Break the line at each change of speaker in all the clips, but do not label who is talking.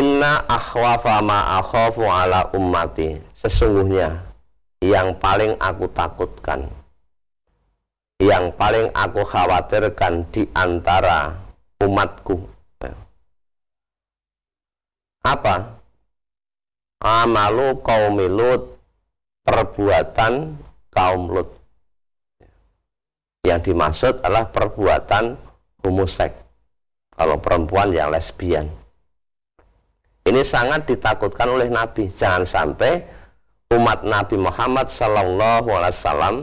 Inna akhwafa ma akhafu ala ummati. Sesungguhnya yang paling aku takutkan yang paling aku khawatirkan di antara umatku. Apa? Amalu kaum lut perbuatan kaum lut. Yang dimaksud adalah perbuatan homoseks kalau perempuan yang lesbian ini sangat ditakutkan oleh Nabi. Jangan sampai umat Nabi Muhammad Sallallahu Alaihi Wasallam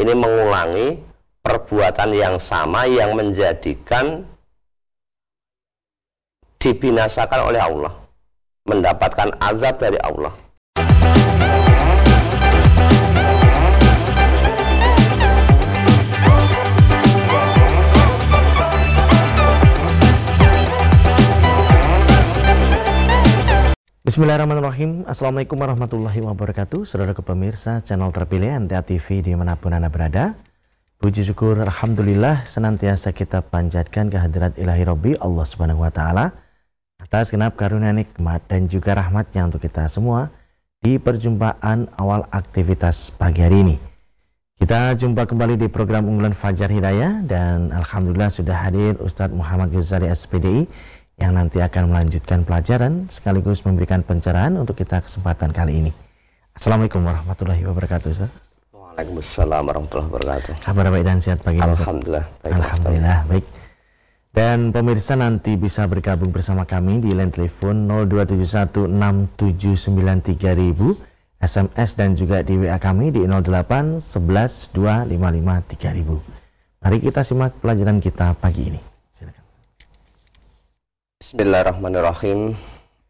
ini mengulangi perbuatan yang sama yang menjadikan dibinasakan oleh Allah mendapatkan azab dari Allah
Bismillahirrahmanirrahim. Assalamualaikum warahmatullahi wabarakatuh. Saudara pemirsa channel terpilih MTA TV di mana pun Anda berada. Puji syukur Alhamdulillah senantiasa kita panjatkan kehadirat ilahi Rabbi Allah subhanahu wa ta'ala Atas genap karunia nikmat dan juga rahmatnya untuk kita semua Di perjumpaan awal aktivitas pagi hari ini. Kita jumpa kembali di program unggulan Fajar Hidayah Dan Alhamdulillah sudah hadir Ustadz Muhammad Ghazali SPDI yang nanti akan melanjutkan pelajaran sekaligus memberikan pencerahan untuk kita kesempatan kali ini. Assalamualaikum warahmatullahi wabarakatuh. Ustaz.
Waalaikumsalam warahmatullahi wabarakatuh.
Kabar baik dan sehat pagi.
Alhamdulillah.
Baik, Alhamdulillah. Baik. Dan pemirsa nanti bisa bergabung bersama kami di line telepon 02716793000, SMS dan juga di WA kami di 08 11 Mari kita simak pelajaran kita pagi ini.
Bismillahirrahmanirrahim.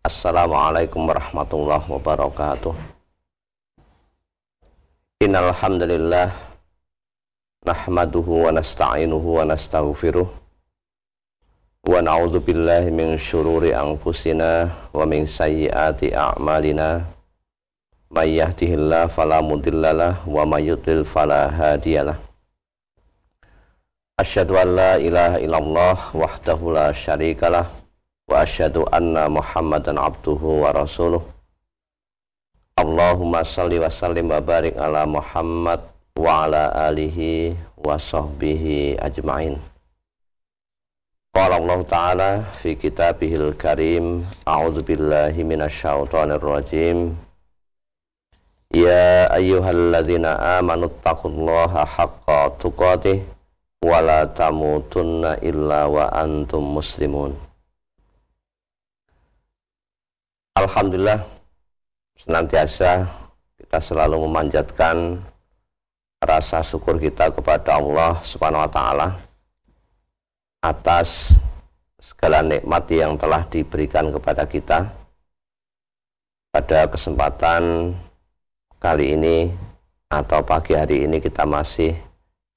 Assalamualaikum warahmatullahi wabarakatuh. Innal hamdalillah nahmaduhu wa nasta'inuhu wa nastaghfiruh wa na'udzu billahi min syururi anfusina wa min sayyiati a'malina may yahdihillahu fala mudhillalah wa may yudlil fala hadiyalah Asyhadu an la ilaha illallah wahdahu la syarikalah wa asyhadu anna Muhammadan abduhu wa rasuluh. Allahumma salli wa sallim ala Muhammad wa ala alihi wa sahbihi ajma'in. Qala Allah Ta'ala fi kitabihil karim A'udzu billahi minasyaitonir rajim. Ya ayyuhalladzina amanu taqullaha haqqa tuqatih wa la tamutunna illa wa antum muslimun Alhamdulillah senantiasa kita selalu memanjatkan rasa syukur kita kepada Allah Subhanahu wa taala atas segala nikmat yang telah diberikan kepada kita. Pada kesempatan kali ini atau pagi hari ini kita masih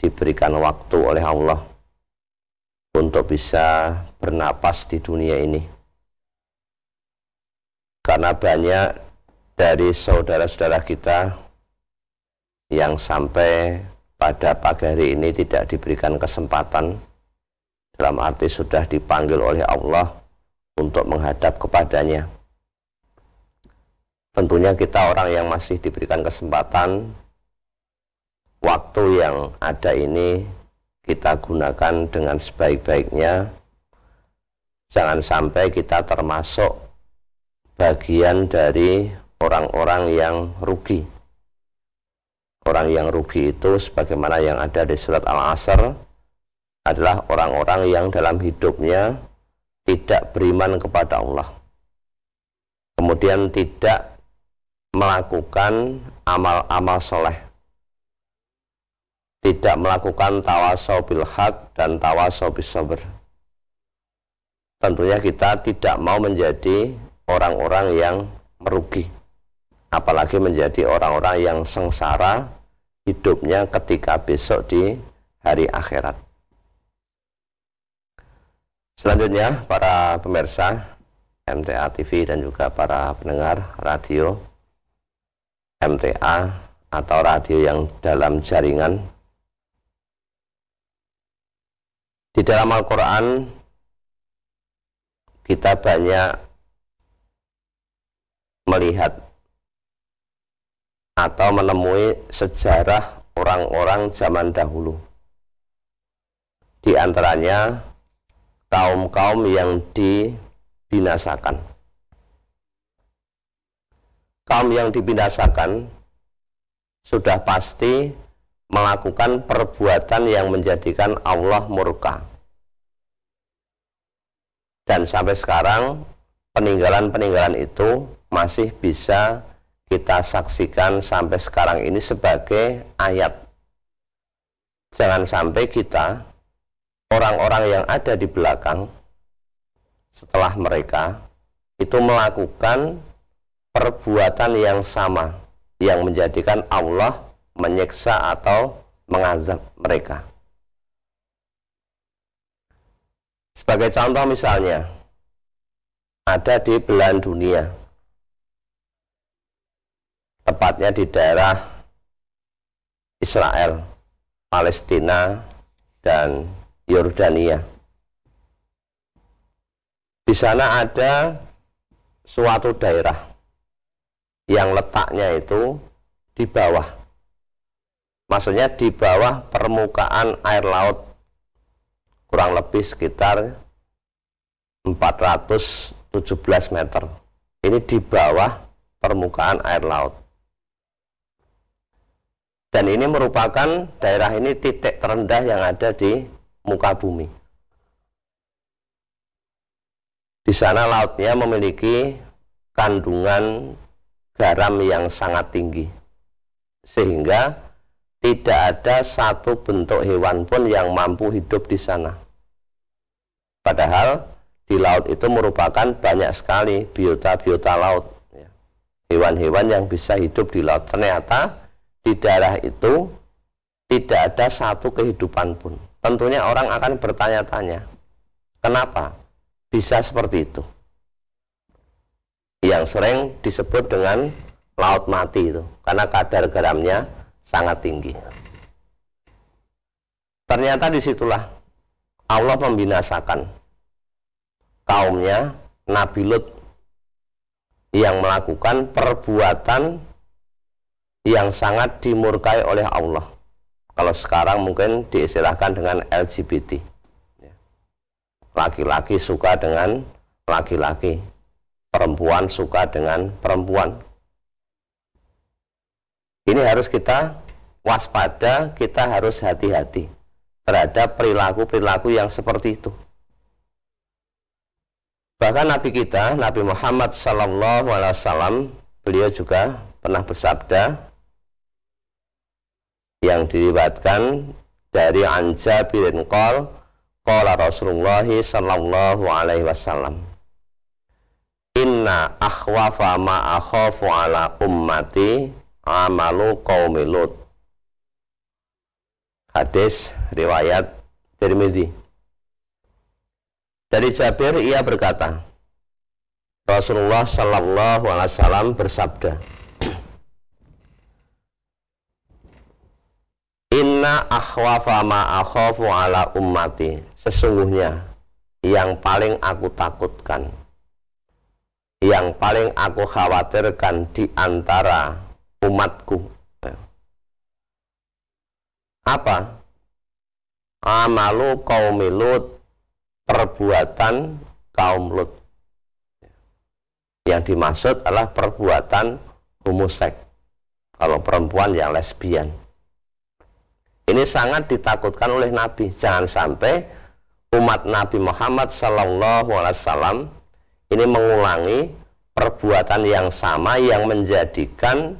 diberikan waktu oleh Allah untuk bisa bernapas di dunia ini karena banyak dari saudara-saudara kita yang sampai pada pagi hari ini tidak diberikan kesempatan dalam arti sudah dipanggil oleh Allah untuk menghadap kepadanya. Tentunya kita orang yang masih diberikan kesempatan waktu yang ada ini kita gunakan dengan sebaik-baiknya. Jangan sampai kita termasuk bagian dari orang-orang yang rugi. Orang yang rugi itu sebagaimana yang ada di surat Al-Asr adalah orang-orang yang dalam hidupnya tidak beriman kepada Allah. Kemudian tidak melakukan amal-amal soleh. Tidak melakukan tawasau bil haq dan tawasau bis sabr. Tentunya kita tidak mau menjadi orang-orang yang merugi. Apalagi menjadi orang-orang yang sengsara hidupnya ketika besok di hari akhirat. Selanjutnya para pemirsa MTA TV dan juga para pendengar radio MTA atau radio yang dalam jaringan. Di dalam Al-Quran kita banyak melihat atau menemui sejarah orang-orang zaman dahulu. Di antaranya kaum-kaum yang dibinasakan. Kaum yang dibinasakan sudah pasti melakukan perbuatan yang menjadikan Allah murka. Dan sampai sekarang peninggalan-peninggalan itu masih bisa kita saksikan sampai sekarang ini sebagai ayat. Jangan sampai kita, orang-orang yang ada di belakang, setelah mereka, itu melakukan perbuatan yang sama, yang menjadikan Allah menyiksa atau mengazab mereka. Sebagai contoh misalnya, ada di belahan dunia, tepatnya di daerah Israel, Palestina, dan Yordania. Di sana ada suatu daerah yang letaknya itu di bawah. Maksudnya di bawah permukaan air laut kurang lebih sekitar 417 meter. Ini di bawah permukaan air laut. Dan ini merupakan daerah ini titik terendah yang ada di muka bumi. Di sana lautnya memiliki kandungan garam yang sangat tinggi. Sehingga tidak ada satu bentuk hewan pun yang mampu hidup di sana. Padahal di laut itu merupakan banyak sekali biota-biota laut. Hewan-hewan yang bisa hidup di laut. Ternyata di daerah itu tidak ada satu kehidupan pun. Tentunya orang akan bertanya-tanya, kenapa bisa seperti itu? Yang sering disebut dengan laut mati itu, karena kadar garamnya sangat tinggi. Ternyata di situlah Allah membinasakan kaumnya Nabi Lut yang melakukan perbuatan yang sangat dimurkai oleh Allah. Kalau sekarang mungkin diistilahkan dengan LGBT. Laki-laki suka dengan laki-laki, perempuan suka dengan perempuan. Ini harus kita waspada, kita harus hati-hati terhadap perilaku-perilaku yang seperti itu. Bahkan Nabi kita, Nabi Muhammad Wasallam, beliau juga pernah bersabda, yang diriwatkan dari Anja bin Qal qala Rasulullah sallallahu alaihi wasallam. Inna akhwafa ma akhafu ala ummati amalu qaumi Lut. Hadis riwayat Tirmidzi. Dari Jabir ia berkata Rasulullah sallallahu alaihi wasallam bersabda Inna akhwafa ma akhafu ala ummati. Sesungguhnya yang paling aku takutkan, yang paling aku khawatirkan di antara umatku. Apa? Amalu kaum Lut, perbuatan kaum Lut. Yang dimaksud adalah perbuatan homoseks. Kalau perempuan yang lesbian. Ini sangat ditakutkan oleh Nabi. Jangan sampai umat Nabi Muhammad Sallallahu Alaihi Wasallam ini mengulangi perbuatan yang sama yang menjadikan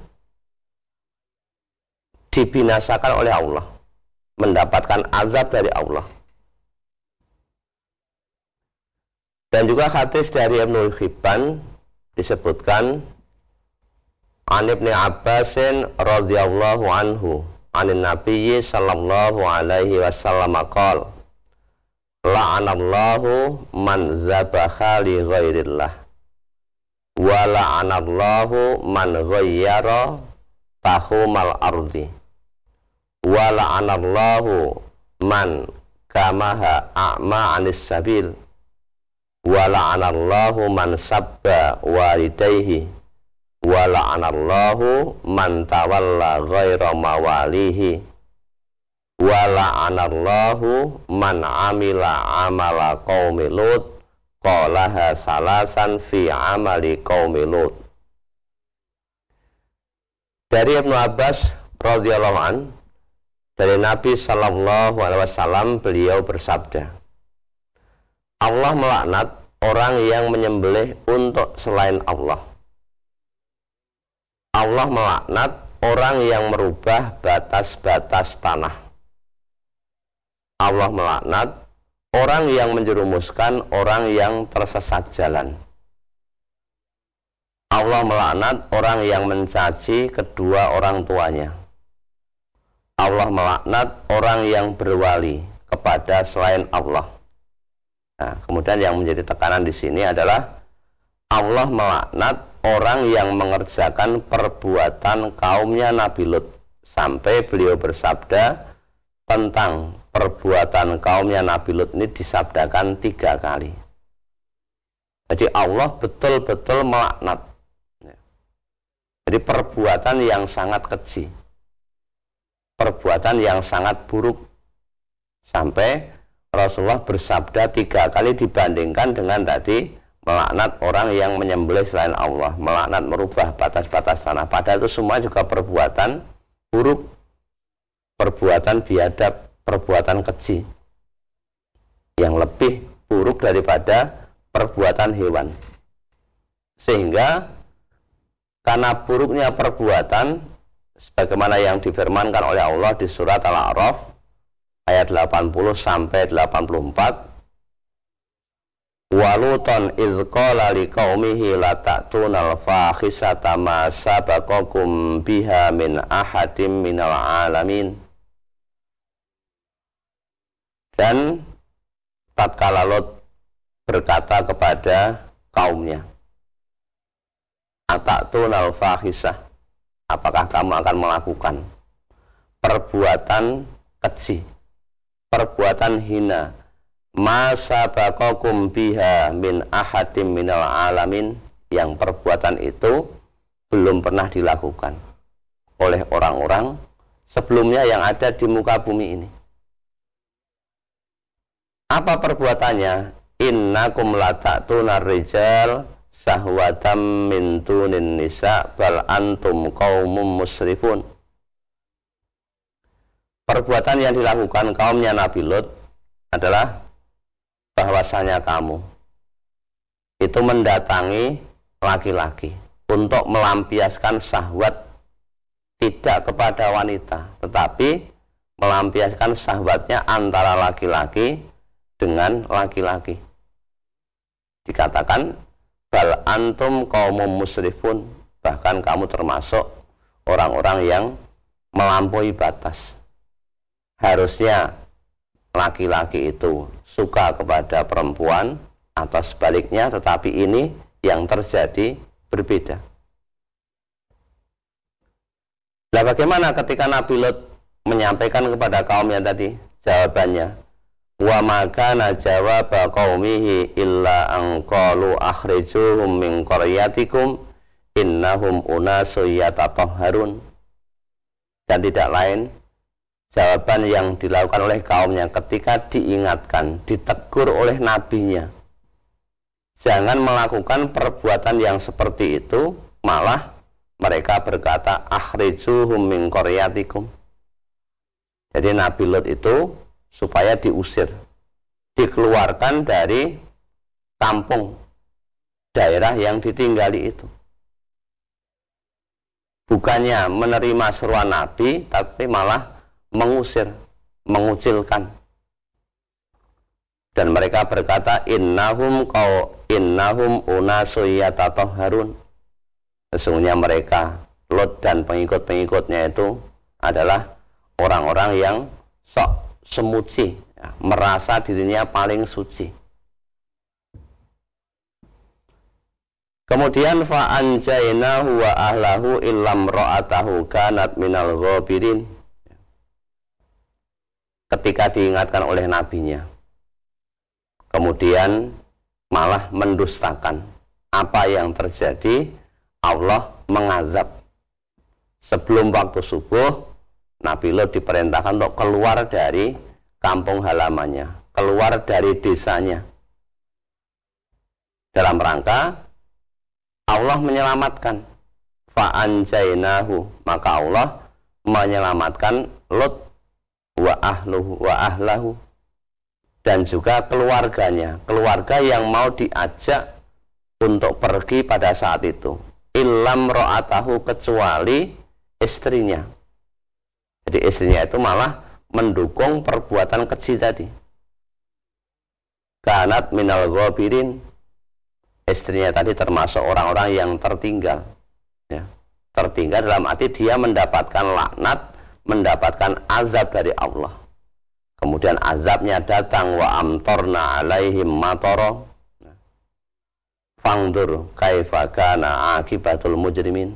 dibinasakan oleh Allah, mendapatkan azab dari Allah. Dan juga hadis dari Ibnu Hibban disebutkan An Ibnu Abbasin radhiyallahu anhu anin nabiyyi sallallahu alaihi wasallam qol la'anallahu man zabaha li ghairillah wa la'anallahu man ghayyara tahumal ardi wa la'anallahu man kamaha a'ma anis sabil wa la'anallahu man sabba walidayhi wa la'anallahu man tawalla ghaira mawalihi. Wa la'anallahu man amila amala qaumi lut salasan fi amali qaumi lut. Dari Ibnu Abbas radhiyallahu an dari Nabi Shallallahu Alaihi Wasallam beliau bersabda Allah melaknat orang yang menyembelih untuk selain Allah Allah melaknat orang yang merubah batas-batas tanah Allah melaknat orang yang menjerumuskan orang yang tersesat jalan Allah melaknat orang yang mencaci kedua orang tuanya. Allah melaknat orang yang berwali kepada selain Allah. Nah, kemudian yang menjadi tekanan di sini adalah Allah melaknat orang yang mengerjakan perbuatan kaumnya Nabi Lut sampai beliau bersabda tentang perbuatan kaumnya Nabi Lut ini disabdakan tiga kali. Jadi Allah betul-betul melaknat jadi perbuatan yang sangat keji. Perbuatan yang sangat buruk. Sampai Rasulullah bersabda tiga kali dibandingkan dengan tadi melaknat orang yang menyembelih selain Allah, melaknat merubah batas-batas tanah. Padahal itu semua juga perbuatan buruk, perbuatan biadab, perbuatan keji yang lebih buruk daripada perbuatan hewan. Sehingga karena buruknya perbuatan sebagaimana yang difirmankan oleh Allah di surat Al-A'raf ayat 80 sampai 84 Waluton izqala liqaumihi la ta'tunal fakhisata ma sabaqakum biha min ahadim minal alamin Dan tatkala Lot berkata kepada kaumnya Ataktunal fahisah. Apakah kamu akan melakukan perbuatan keji, perbuatan hina, masa bakokum biha min ahadim minal alamin yang perbuatan itu belum pernah dilakukan oleh orang-orang sebelumnya yang ada di muka bumi ini. Apa perbuatannya? Innakum lata'tunar rijal sahwatam min tunin nisa bal antum qaumum musrifun perbuatan yang dilakukan kaumnya Nabi Lut adalah bahwasanya kamu itu mendatangi laki-laki untuk melampiaskan syahwat tidak kepada wanita tetapi melampiaskan syahwatnya antara laki-laki dengan laki-laki. Dikatakan bal antum kaumum musrifun. Bahkan kamu termasuk orang-orang yang melampaui batas. Harusnya laki-laki itu suka kepada perempuan atau sebaliknya tetapi ini yang terjadi berbeda. Nah bagaimana ketika Nabi Lut menyampaikan kepada kaumnya tadi jawabannya? Wa makana jawab qaumihi illa an qalu akhrijuhum min qaryatikum innahum unasu yatatahharun dan tidak lain jawaban yang dilakukan oleh kaumnya ketika diingatkan ditegur oleh nabinya jangan melakukan perbuatan yang seperti itu malah mereka berkata akhrijuhum min qaryatikum jadi Nabi Lut itu supaya diusir, dikeluarkan dari kampung daerah yang ditinggali itu. Bukannya menerima seruan Nabi, tapi malah mengusir, mengucilkan. Dan mereka berkata, innahum kau innahum harun. Sesungguhnya mereka, Lot dan pengikut-pengikutnya itu adalah orang-orang yang sok semuci, ya, merasa dirinya paling suci. Kemudian fa'anjainahu wa ahlahu illam ra'atahu kanat minal ghabirin. Ketika diingatkan oleh nabinya. Kemudian malah mendustakan apa yang terjadi Allah mengazab. Sebelum waktu subuh, Nabi Lot diperintahkan untuk keluar dari kampung halamannya, keluar dari desanya. Dalam rangka Allah menyelamatkan fa'anjainahu maka Allah menyelamatkan Lot wa ahluhu wa ahlahu dan juga keluarganya keluarga yang mau diajak untuk pergi pada saat itu. Ilam ro'atahu kecuali istrinya. Jadi istrinya itu malah mendukung perbuatan keji tadi. Kanat minal ghabirin. Istrinya tadi termasuk orang-orang yang tertinggal. Ya. tertinggal dalam arti dia mendapatkan laknat mendapatkan azab dari Allah. Kemudian azabnya datang wa amtorna alaihim matoro fangdur kaifa kana akibatul mujrimin.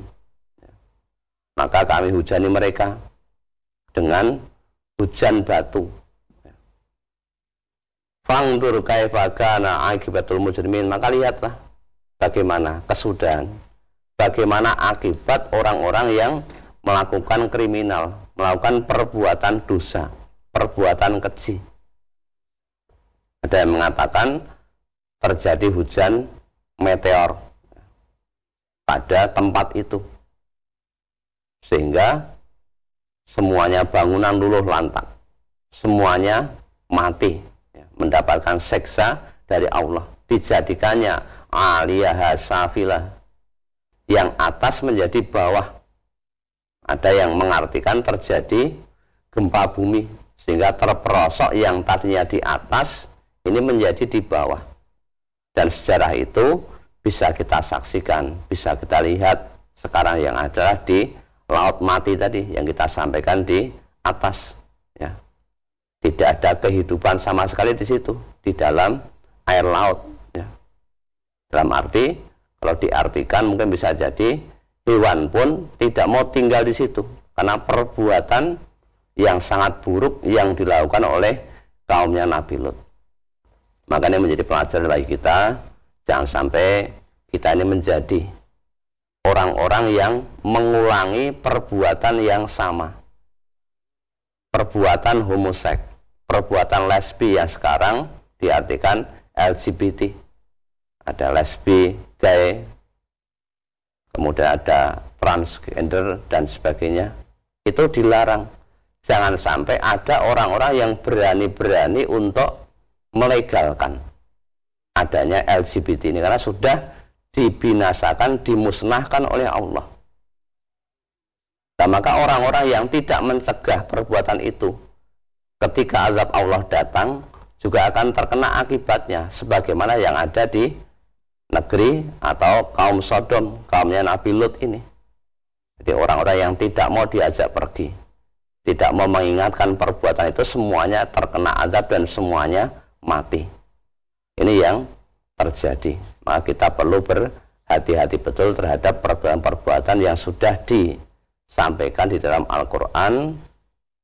Maka kami hujani mereka dengan hujan batu. Fangdur kaifa kana akibatul mujrimin. Maka lihatlah bagaimana kesudahan bagaimana akibat orang-orang yang melakukan kriminal melakukan perbuatan dosa perbuatan keji. Ada yang mengatakan terjadi hujan meteor pada tempat itu. Sehingga semuanya bangunan luluh lantak. Semuanya mati, ya, mendapatkan seksa dari Allah. Dijadikannya aliyah safilah. Yang atas menjadi bawah. Ada yang mengartikan terjadi gempa bumi sehingga terperosok yang tadinya di atas ini menjadi di bawah. Dan sejarah itu bisa kita saksikan bisa kita lihat sekarang yang adalah di laut mati tadi yang kita sampaikan di atas ya. Tidak ada kehidupan sama sekali di situ di dalam air laut ya. Dalam arti kalau diartikan mungkin bisa jadi hewan pun tidak mau tinggal di situ karena perbuatan yang sangat buruk yang dilakukan oleh kaumnya Nabi Lut. Makanya menjadi pelajaran bagi kita, jangan sampai kita ini menjadi orang-orang yang mengulangi perbuatan yang sama. Perbuatan homoseks, perbuatan lesbi yang sekarang diartikan LGBT. Ada lesbi, gay, kemudian ada transgender dan sebagainya. Itu dilarang Jangan sampai ada orang-orang yang berani-berani untuk melegalkan adanya LGBT ini karena sudah dibinasakan, dimusnahkan oleh Allah. Nah, maka orang-orang yang tidak mencegah perbuatan itu ketika azab Allah datang juga akan terkena akibatnya sebagaimana yang ada di negeri atau kaum Sodom, kaumnya Nabi Lut ini. Jadi orang-orang yang tidak mau diajak pergi tidak mau mengingatkan perbuatan itu semuanya terkena azab dan semuanya mati. Ini yang terjadi. Maka kita perlu berhati-hati betul terhadap perbuatan-perbuatan yang sudah disampaikan di dalam Al-Quran.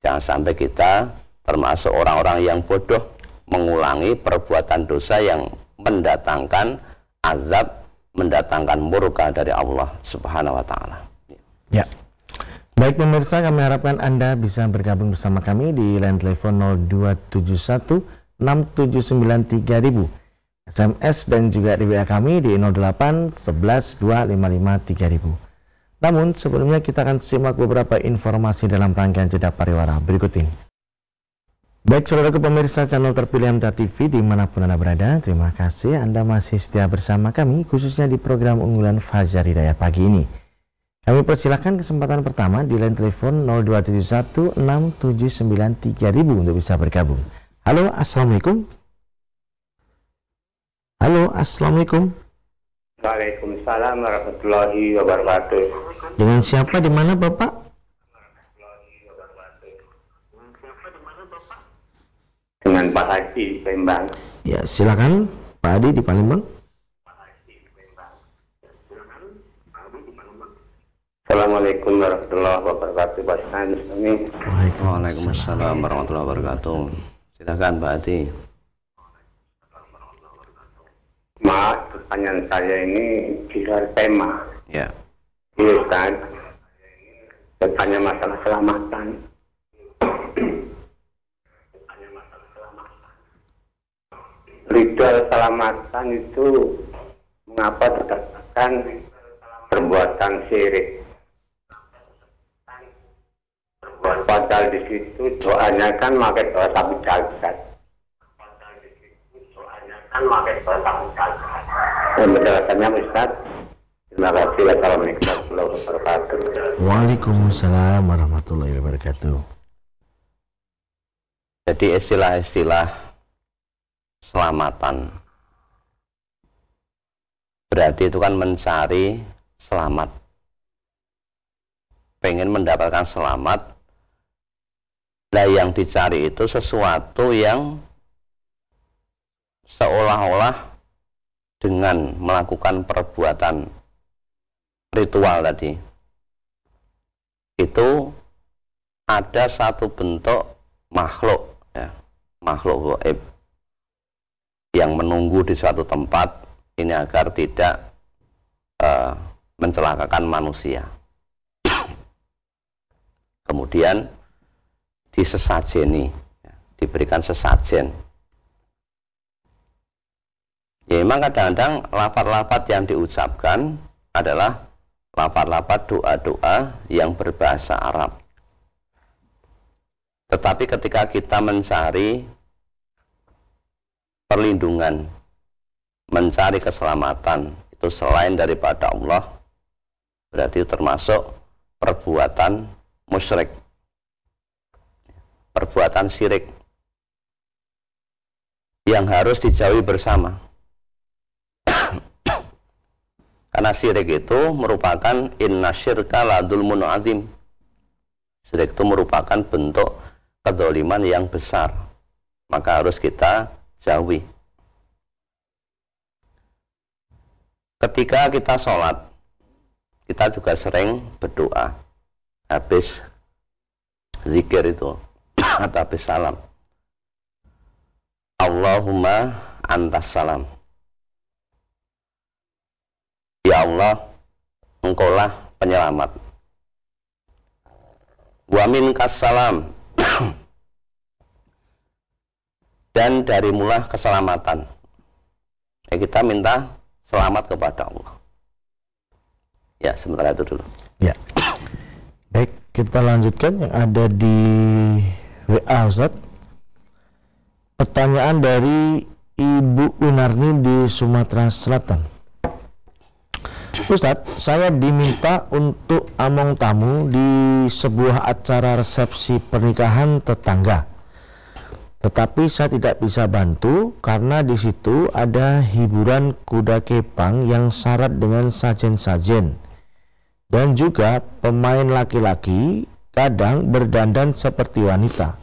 Jangan sampai kita termasuk orang-orang yang bodoh mengulangi perbuatan dosa yang mendatangkan azab, mendatangkan murka dari Allah Subhanahu wa taala.
Ya. Baik pemirsa, kami harapkan Anda bisa bergabung bersama kami di line telepon 0271 679 SMS dan juga di WA kami di 08 11 255 3000. Namun sebelumnya kita akan simak beberapa informasi dalam rangkaian jeda pariwara berikut ini. Baik saudara pemirsa channel terpilih MTA TV di mana pun Anda berada, terima kasih Anda masih setia bersama kami khususnya di program unggulan Fajar Hidayah pagi ini. Kami persilahkan kesempatan pertama di line telepon 02716793000 untuk bisa bergabung. Halo, Assalamualaikum. Halo, Assalamualaikum.
Waalaikumsalam warahmatullahi wabarakatuh.
Dengan siapa di mana Bapak?
Dengan Pak Haji di Palembang.
Ya, silakan. Pak Adi di Palembang.
Assalamualaikum warahmatullahi wabarakatuh Pak Sanis
Waalaikumsalam warahmatullahi wabarakatuh. Silakan Pak Adi.
Maaf pertanyaan saya ini di luar tema.
Ya.
Iya Ustaz. Bertanya masalah keselamatan. Ritual keselamatan itu mengapa dikatakan perbuatan syirik? Padahal di situ doanya kan pakai doa sapi jagat. kan pakai doa sapi jagat. Penjelasannya Ustaz. Terima kasih. Assalamualaikum warahmatullahi wabarakatuh.
Waalaikumsalam warahmatullahi wabarakatuh.
Jadi istilah-istilah selamatan berarti itu kan mencari selamat. Pengen mendapatkan selamat. Nah yang dicari itu sesuatu yang seolah-olah dengan melakukan perbuatan ritual tadi. Itu ada satu bentuk makhluk ya, makhluk gaib yang menunggu di suatu tempat ini agar tidak uh, mencelakakan manusia. Kemudian disesajeni, ya, diberikan sesajen. Ya memang kadang-kadang lapat-lapat yang diucapkan adalah lapat-lapat doa-doa yang berbahasa Arab. Tetapi ketika kita mencari perlindungan, mencari keselamatan, itu selain daripada Allah, berarti termasuk perbuatan musyrik perbuatan syirik yang harus dijauhi bersama. Karena syirik itu merupakan inna syirka ladul azim. Syirik itu merupakan bentuk kedoliman yang besar. Maka harus kita jauhi. Ketika kita sholat, kita juga sering berdoa. Habis zikir itu atau salam. Allahumma antas salam. Ya Allah, engkaulah penyelamat. Wa minkas salam. Dan dari mula keselamatan. Ya, kita minta selamat kepada Allah. Ya, sementara itu dulu.
Ya. Baik, kita lanjutkan yang ada di WA Ustaz. Pertanyaan dari Ibu Unarni di Sumatera Selatan. Ustadz, saya diminta untuk among tamu di sebuah acara resepsi pernikahan tetangga. Tetapi saya tidak bisa bantu karena di situ ada hiburan kuda kepang yang syarat dengan sajen-sajen. Dan juga pemain laki-laki kadang berdandan seperti wanita.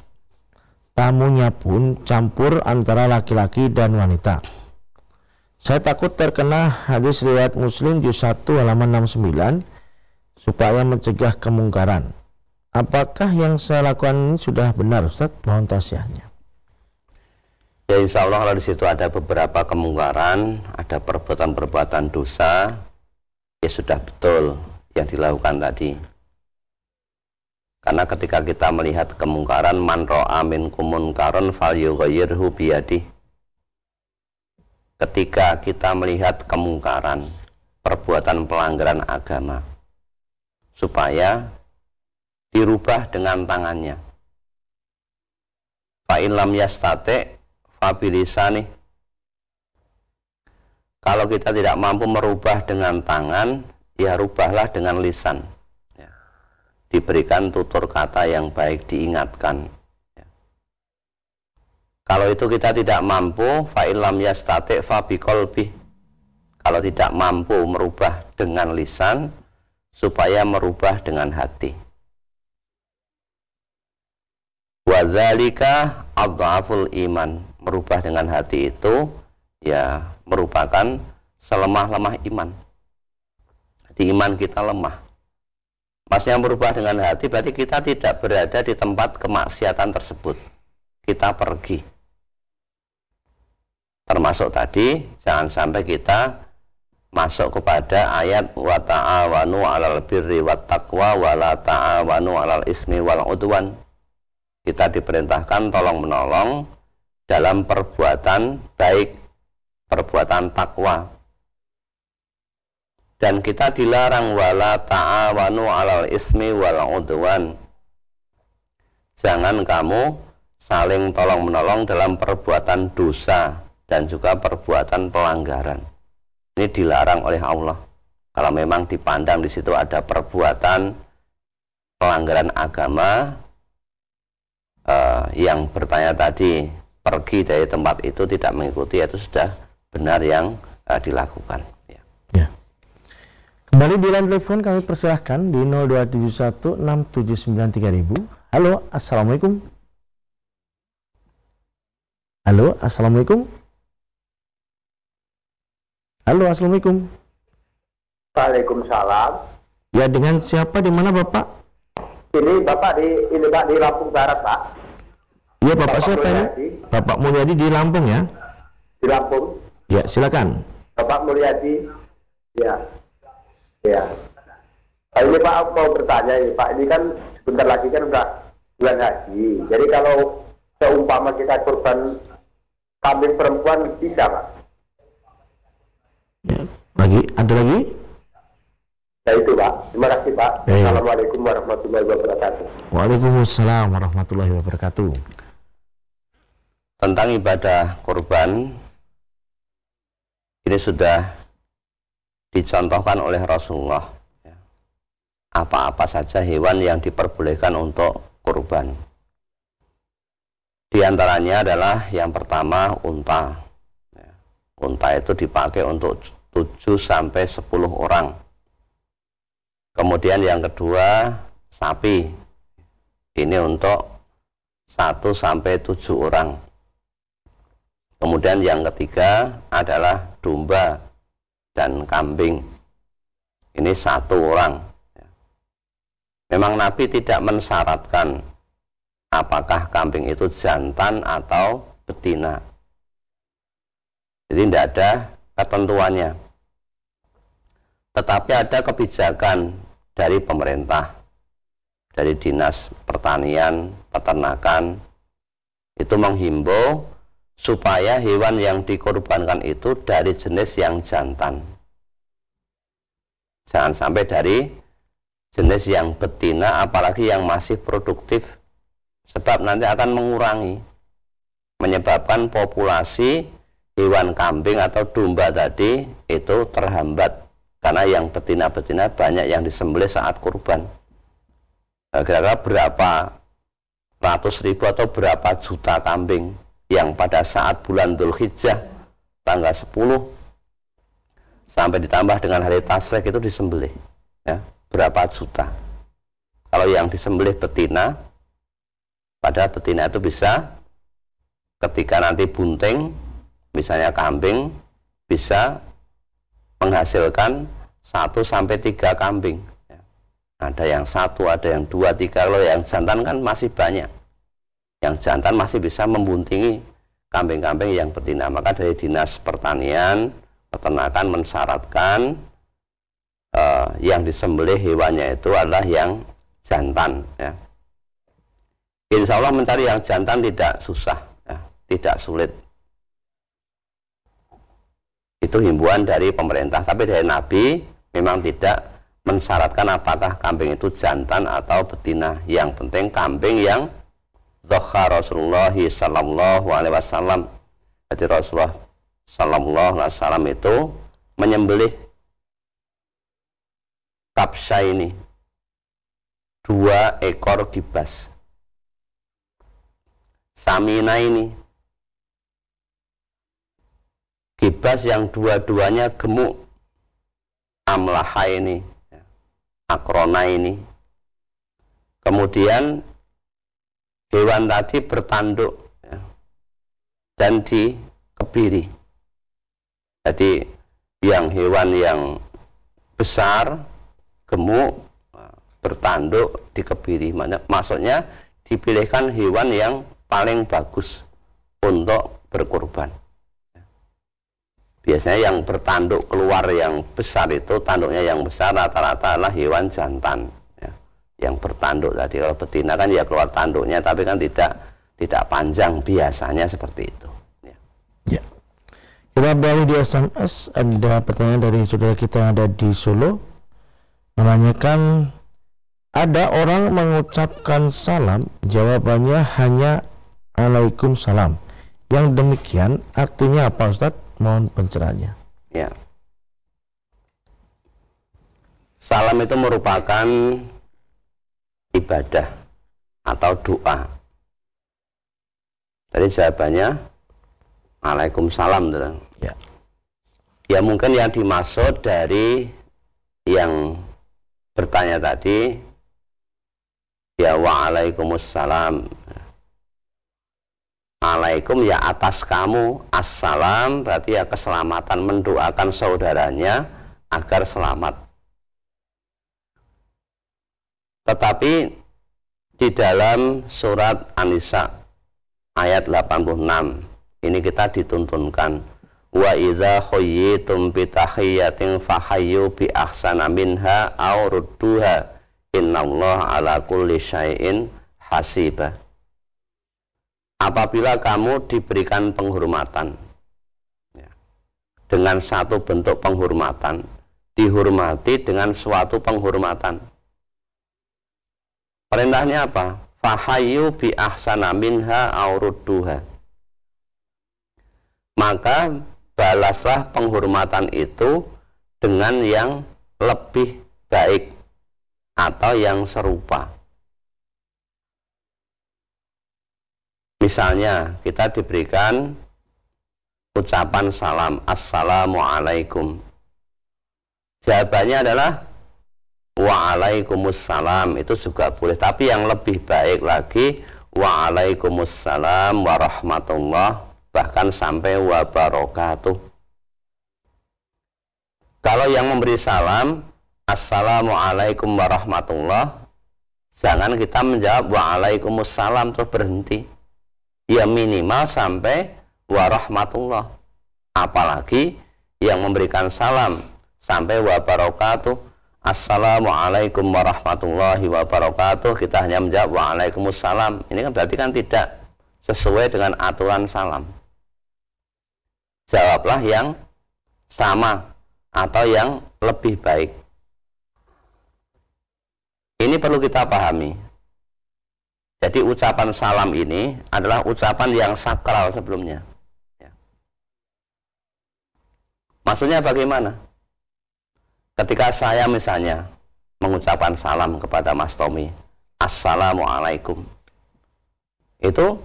Tamunya pun campur antara laki-laki dan wanita. Saya takut terkena hadis riwayat Muslim juz 1 halaman 69 supaya mencegah kemungkaran. Apakah yang saya lakukan ini sudah benar Ustaz? Mohon tausiahnya.
Ya insya Allah kalau di situ ada beberapa kemungkaran, ada perbuatan-perbuatan dosa, ya sudah betul yang dilakukan tadi. Karena ketika kita melihat kemungkaran man ro'a minkum munkaran falyughayyirhu biyadih. Ketika kita melihat kemungkaran, perbuatan pelanggaran agama supaya dirubah dengan tangannya. Fa'in lam yastate fabilisani. Kalau kita tidak mampu merubah dengan tangan, ya rubahlah dengan lisan. Diberikan tutur kata yang baik diingatkan. Ya. kalau itu kita tidak mampu fa'ilam yastatik fabiqolbi kalau tidak mampu merubah dengan lisan supaya merubah dengan hati. Wazalika adhaful iman merubah dengan hati itu ya merupakan selemah-lemah iman di iman kita lemah Maksudnya berubah dengan hati berarti kita tidak berada di tempat kemaksiatan tersebut. Kita pergi. Termasuk tadi, jangan sampai kita masuk kepada ayat wa ta'awanu 'alal birri wat taqwa wa la ta'awanu 'alal ismi wal udwan. Kita diperintahkan tolong menolong dalam perbuatan baik, perbuatan takwa. Dan kita dilarang wala ta'awanu 'alal ismi wal udwan. Jangan kamu saling tolong menolong dalam perbuatan dosa dan juga perbuatan pelanggaran. Ini dilarang oleh Allah. Kalau memang dipandang di situ ada perbuatan pelanggaran agama uh, yang bertanya tadi pergi dari tempat itu tidak mengikuti itu sudah benar yang uh, dilakukan. Ya. ya.
Kembali di line telepon kami persilahkan di 02716793000. Halo, assalamualaikum. Halo, assalamualaikum. Halo, Assalamualaikum.
Waalaikumsalam.
Ya, dengan siapa di mana Bapak?
Ini Bapak di ini Pak di Lampung Barat, Pak.
Iya, Bapak, Bapak siapa ini? Bapak Mulyadi di Lampung ya?
Di Lampung.
Ya, silakan.
Bapak Mulyadi. Ya. Ya. Nah, ini Pak mau bertanya ini Pak, ini kan sebentar lagi kan udah bulan haji. Jadi kalau seumpama kita korban kambing perempuan bisa Pak?
Ya. Lagi, ada lagi?
Ya itu Pak. Terima kasih Pak. Ya, ya. Assalamualaikum warahmatullahi wabarakatuh.
Waalaikumsalam warahmatullahi wabarakatuh.
Tentang ibadah kurban, ini sudah dicontohkan oleh Rasulullah. Ya. Apa-apa saja hewan yang diperbolehkan untuk kurban. Di antaranya adalah yang pertama unta. Unta itu dipakai untuk 7 sampai 10 orang. Kemudian yang kedua, sapi. Ini untuk 1 sampai 7 orang. Kemudian yang ketiga adalah domba dan kambing. Ini satu orang. Memang Nabi tidak mensyaratkan apakah kambing itu jantan atau betina. Jadi tidak ada ketentuannya. Tetapi ada kebijakan dari pemerintah, dari dinas pertanian, peternakan, itu menghimbau supaya hewan yang dikorbankan itu dari jenis yang jantan. Jangan sampai dari jenis yang betina, apalagi yang masih produktif, sebab nanti akan mengurangi, menyebabkan populasi hewan kambing atau domba tadi itu terhambat karena yang betina-betina banyak yang disembelih saat kurban. Nah, kira-kira berapa ratus ribu atau berapa juta kambing yang pada saat bulan Dhul Hijjah tanggal 10 sampai ditambah dengan hari Tasrek itu disembelih ya, berapa juta. Kalau yang disembelih betina pada betina itu bisa ketika nanti bunting misalnya kambing bisa menghasilkan satu sampai tiga kambing. Ya. Ada yang satu, ada yang dua, tiga. Kalau yang jantan kan masih banyak. Yang jantan masih bisa membuntingi kambing-kambing yang betina. Maka dari dinas pertanian, peternakan mensyaratkan uh, yang disembelih hewannya itu adalah yang jantan. Ya. Insya Allah mencari yang jantan tidak susah, ya. tidak sulit itu himbauan dari pemerintah tapi dari Nabi memang tidak mensyaratkan apakah kambing itu jantan atau betina yang penting kambing yang Zohar Rasulullah Sallallahu Alaihi Wasallam jadi Rasulullah Sallallahu Alaihi Wasallam itu menyembelih kapsa ini dua ekor gibas samina ini Gibas yang dua-duanya gemuk. Amlaha ini. Akrona ini. Kemudian hewan tadi bertanduk ya, dan dikebiri. Jadi yang hewan yang besar, gemuk, bertanduk, dikebiri. Maksudnya dipilihkan hewan yang paling bagus untuk berkorban. biasanya yang bertanduk keluar yang besar itu tanduknya yang besar rata-rata adalah hewan jantan. Yang bertanduk tadi kalau betina kan ya keluar tanduknya tapi kan tidak tidak panjang biasanya seperti itu.
Ya, ya. kita beralih di SMS ada pertanyaan dari saudara kita yang ada di Solo. Menanyakan ada orang mengucapkan salam? Jawabannya hanya Waalaikumsalam yang demikian artinya apa Ustadz Mohon pencerahannya.
Ya. Salam itu merupakan ibadah atau doa. Tadi jawabannya Waalaikumsalam. Ya. ya mungkin yang dimaksud dari yang bertanya tadi ya waalaikumsalam Alaikum ya atas kamu Assalam berarti ya keselamatan Mendoakan saudaranya Agar selamat Tetapi Di dalam surat An-Nisa Ayat 86 Ini kita dituntunkan. Wa idza khuyyitum bi tahiyyatin fahayyu bi ahsana minha aw rudduha innallaha ala kulli syai'in hasibah. Apabila kamu diberikan penghormatan ya, dengan satu bentuk penghormatan dihormati dengan suatu penghormatan perintahnya apa? Fahayu bi ahsana minha aurudduha maka balaslah penghormatan itu dengan yang lebih baik atau yang serupa. Misalnya kita diberikan ucapan salam Assalamualaikum. Jawabannya adalah Waalaikumsalam itu juga boleh. Tapi yang lebih baik lagi Waalaikumsalam warahmatullah. Bahkan sampai wabarakatuh. Kalau yang memberi salam Assalamualaikum warahmatullah. Jangan kita menjawab Waalaikumsalam terus berhenti. Ya minimal sampai warahmatullah. Apalagi yang memberikan salam sampai wabarakatuh Assalamualaikum warahmatullahi wabarakatuh kita hanya menjawab waalaikumsalam ini kan berarti kan tidak sesuai dengan aturan salam jawablah yang sama atau yang lebih baik ini perlu kita pahami jadi ucapan salam ini adalah ucapan yang sakral sebelumnya. Ya. Maksudnya bagaimana? Ketika saya misalnya mengucapkan salam kepada Mas Tommy, Assalamualaikum. Itu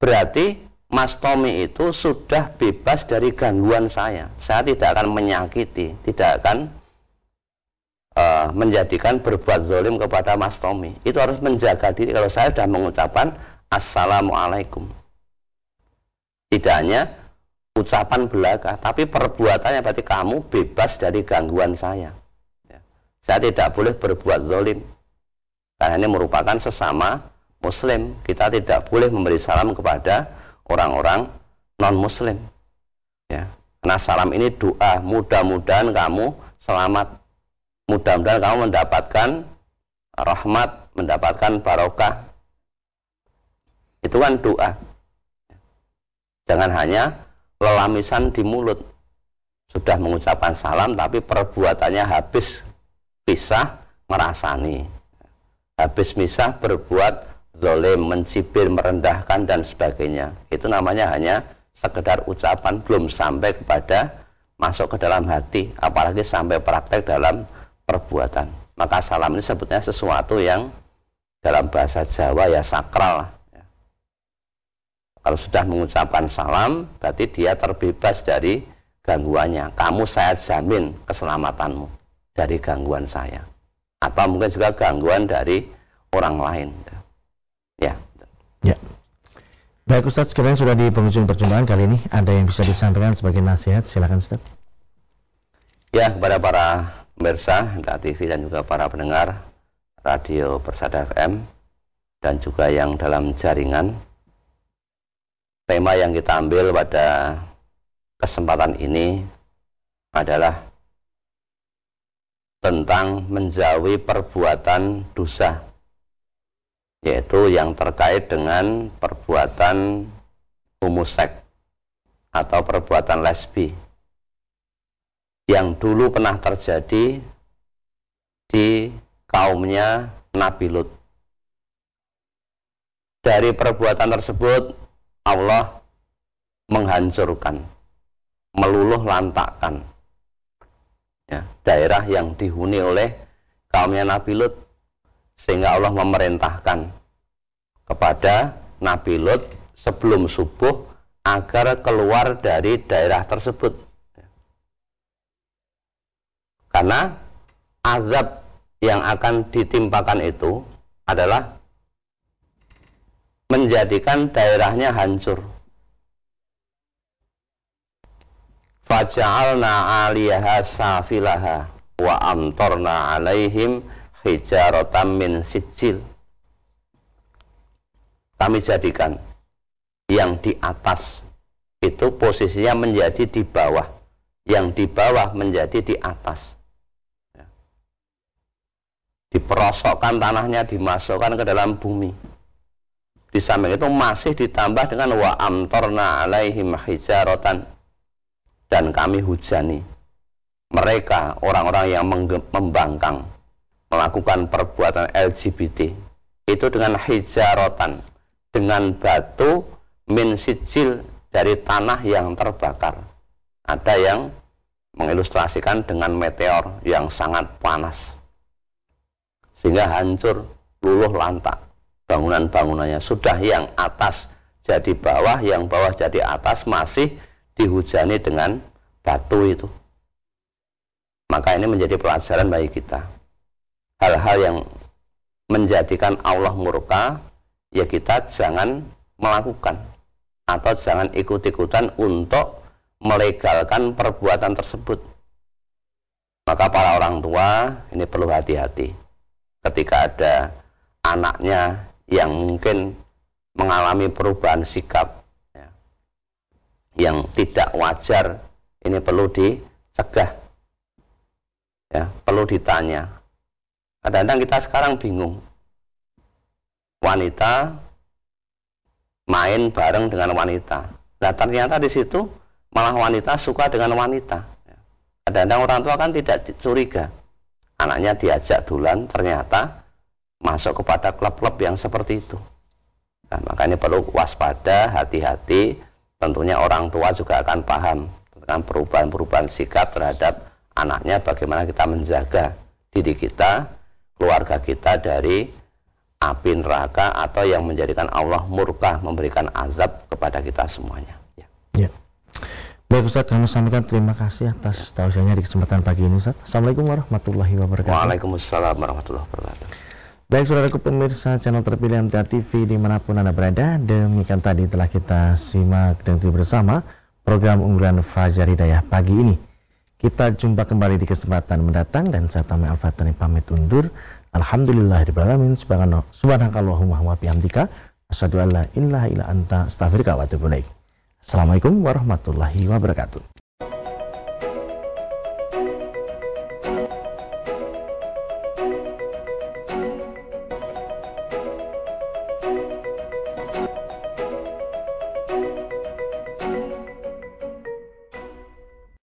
berarti Mas Tommy itu sudah bebas dari gangguan saya. Saya tidak akan menyakiti, tidak akan uh, menjadikan berbuat zolim kepada Mas Tommy. Itu harus menjaga diri kalau saya sudah mengucapkan Assalamualaikum. Tidak hanya ucapan belaka, tapi perbuatannya berarti kamu bebas dari gangguan saya. Ya. Saya tidak boleh berbuat zolim. Karena ini merupakan sesama muslim. Kita tidak boleh memberi salam kepada orang-orang non-muslim. Ya. Karena salam ini doa, mudah-mudahan kamu selamat mudah-mudahan kamu mendapatkan rahmat, mendapatkan barokah. Itu kan doa. Jangan hanya lelamisan di mulut. Sudah mengucapkan salam tapi perbuatannya habis pisah merasani. Habis misah berbuat zolim, mencibir, merendahkan dan sebagainya. Itu namanya hanya sekedar ucapan belum sampai kepada masuk ke dalam hati, apalagi sampai praktek dalam perbuatan. Maka salam ini sebutnya sesuatu yang dalam bahasa Jawa ya sakral. Kalau sudah mengucapkan salam, berarti dia terbebas dari gangguannya. Kamu saya jamin keselamatanmu dari gangguan saya. Atau mungkin juga gangguan dari orang lain. Ya.
Ya. Baik Ustadz, sekarang sudah di penghujung perjumpaan kali ini. Ada yang bisa disampaikan sebagai nasihat? Silakan Ustadz.
Ya, kepada para pemirsa Mbak TV dan juga para pendengar Radio Persada FM dan juga yang dalam jaringan. Tema yang kita ambil pada kesempatan ini adalah tentang menjauhi perbuatan dosa yaitu yang terkait dengan perbuatan homoseks atau perbuatan lesbi yang dulu pernah terjadi di kaumnya Nabi Lut. Dari perbuatan tersebut Allah menghancurkan, meluluh lantakkan ya, daerah yang dihuni oleh kaumnya Nabi Lut sehingga Allah memerintahkan kepada Nabi Lut sebelum subuh agar keluar dari daerah tersebut. Karena azab yang akan ditimpakan itu adalah menjadikan daerahnya hancur. Faja'alna 'aliyaha safilaha wa amtorna 'alaihim hijaratan min sijil. Kami jadikan yang di atas itu posisinya menjadi di bawah yang di bawah menjadi di atas. Diperosokkan tanahnya dimasukkan ke dalam bumi di samping itu masih ditambah dengan wa amtorna alaihim hijaratan. Dan kami hujani. Mereka orang-orang yang membangkang melakukan perbuatan LGBT itu dengan hijarotan dengan batu min sijil dari tanah yang terbakar. Ada yang mengilustrasikan dengan meteor yang sangat panas. Sehingga hancur luluh lantak bangunan-bangunannya. Sudah yang atas jadi bawah yang bawah jadi atas masih dihujani dengan batu itu. Maka ini menjadi pelajaran bagi kita. Hal-hal yang menjadikan Allah murka, ya kita jangan melakukan atau jangan ikut-ikutan untuk melegalkan perbuatan tersebut. Maka para orang tua ini perlu hati-hati. Ketika ada anaknya yang mungkin mengalami perubahan sikap ya, yang tidak wajar ini perlu dicegah ya perlu ditanya Kadang-kadang kita sekarang bingung. Wanita main bareng dengan wanita. Nah ternyata di situ malah wanita suka dengan wanita. Kadang-kadang orang tua kan tidak curiga. Anaknya diajak dulan ternyata masuk kepada klub-klub yang seperti itu. Nah, makanya perlu waspada, hati-hati. Tentunya orang tua juga akan paham tentang perubahan-perubahan sikap terhadap anaknya, bagaimana kita menjaga diri kita keluarga kita dari api neraka atau yang menjadikan Allah murka memberikan azab kepada kita semuanya. Ya.
ya. Baik Ustaz, kami sampaikan terima kasih atas tausiahnya di kesempatan pagi ini Ustaz. Assalamualaikum warahmatullahi wabarakatuh.
Waalaikumsalam warahmatullahi wabarakatuh.
Baik saudaraku pemirsa channel terpilih MTA TV di mana pun Anda berada, demikian tadi telah kita simak dan bersama program unggulan Fajar Hidayah pagi ini. Kita jumpa kembali di kesempatan mendatang dan saya Tami Al-Fatani pamit undur. Subhanakallahumma bihamdika. Ilaha illa anta astaghfirullah wa atubu Assalamualaikum warahmatullahi wabarakatuh.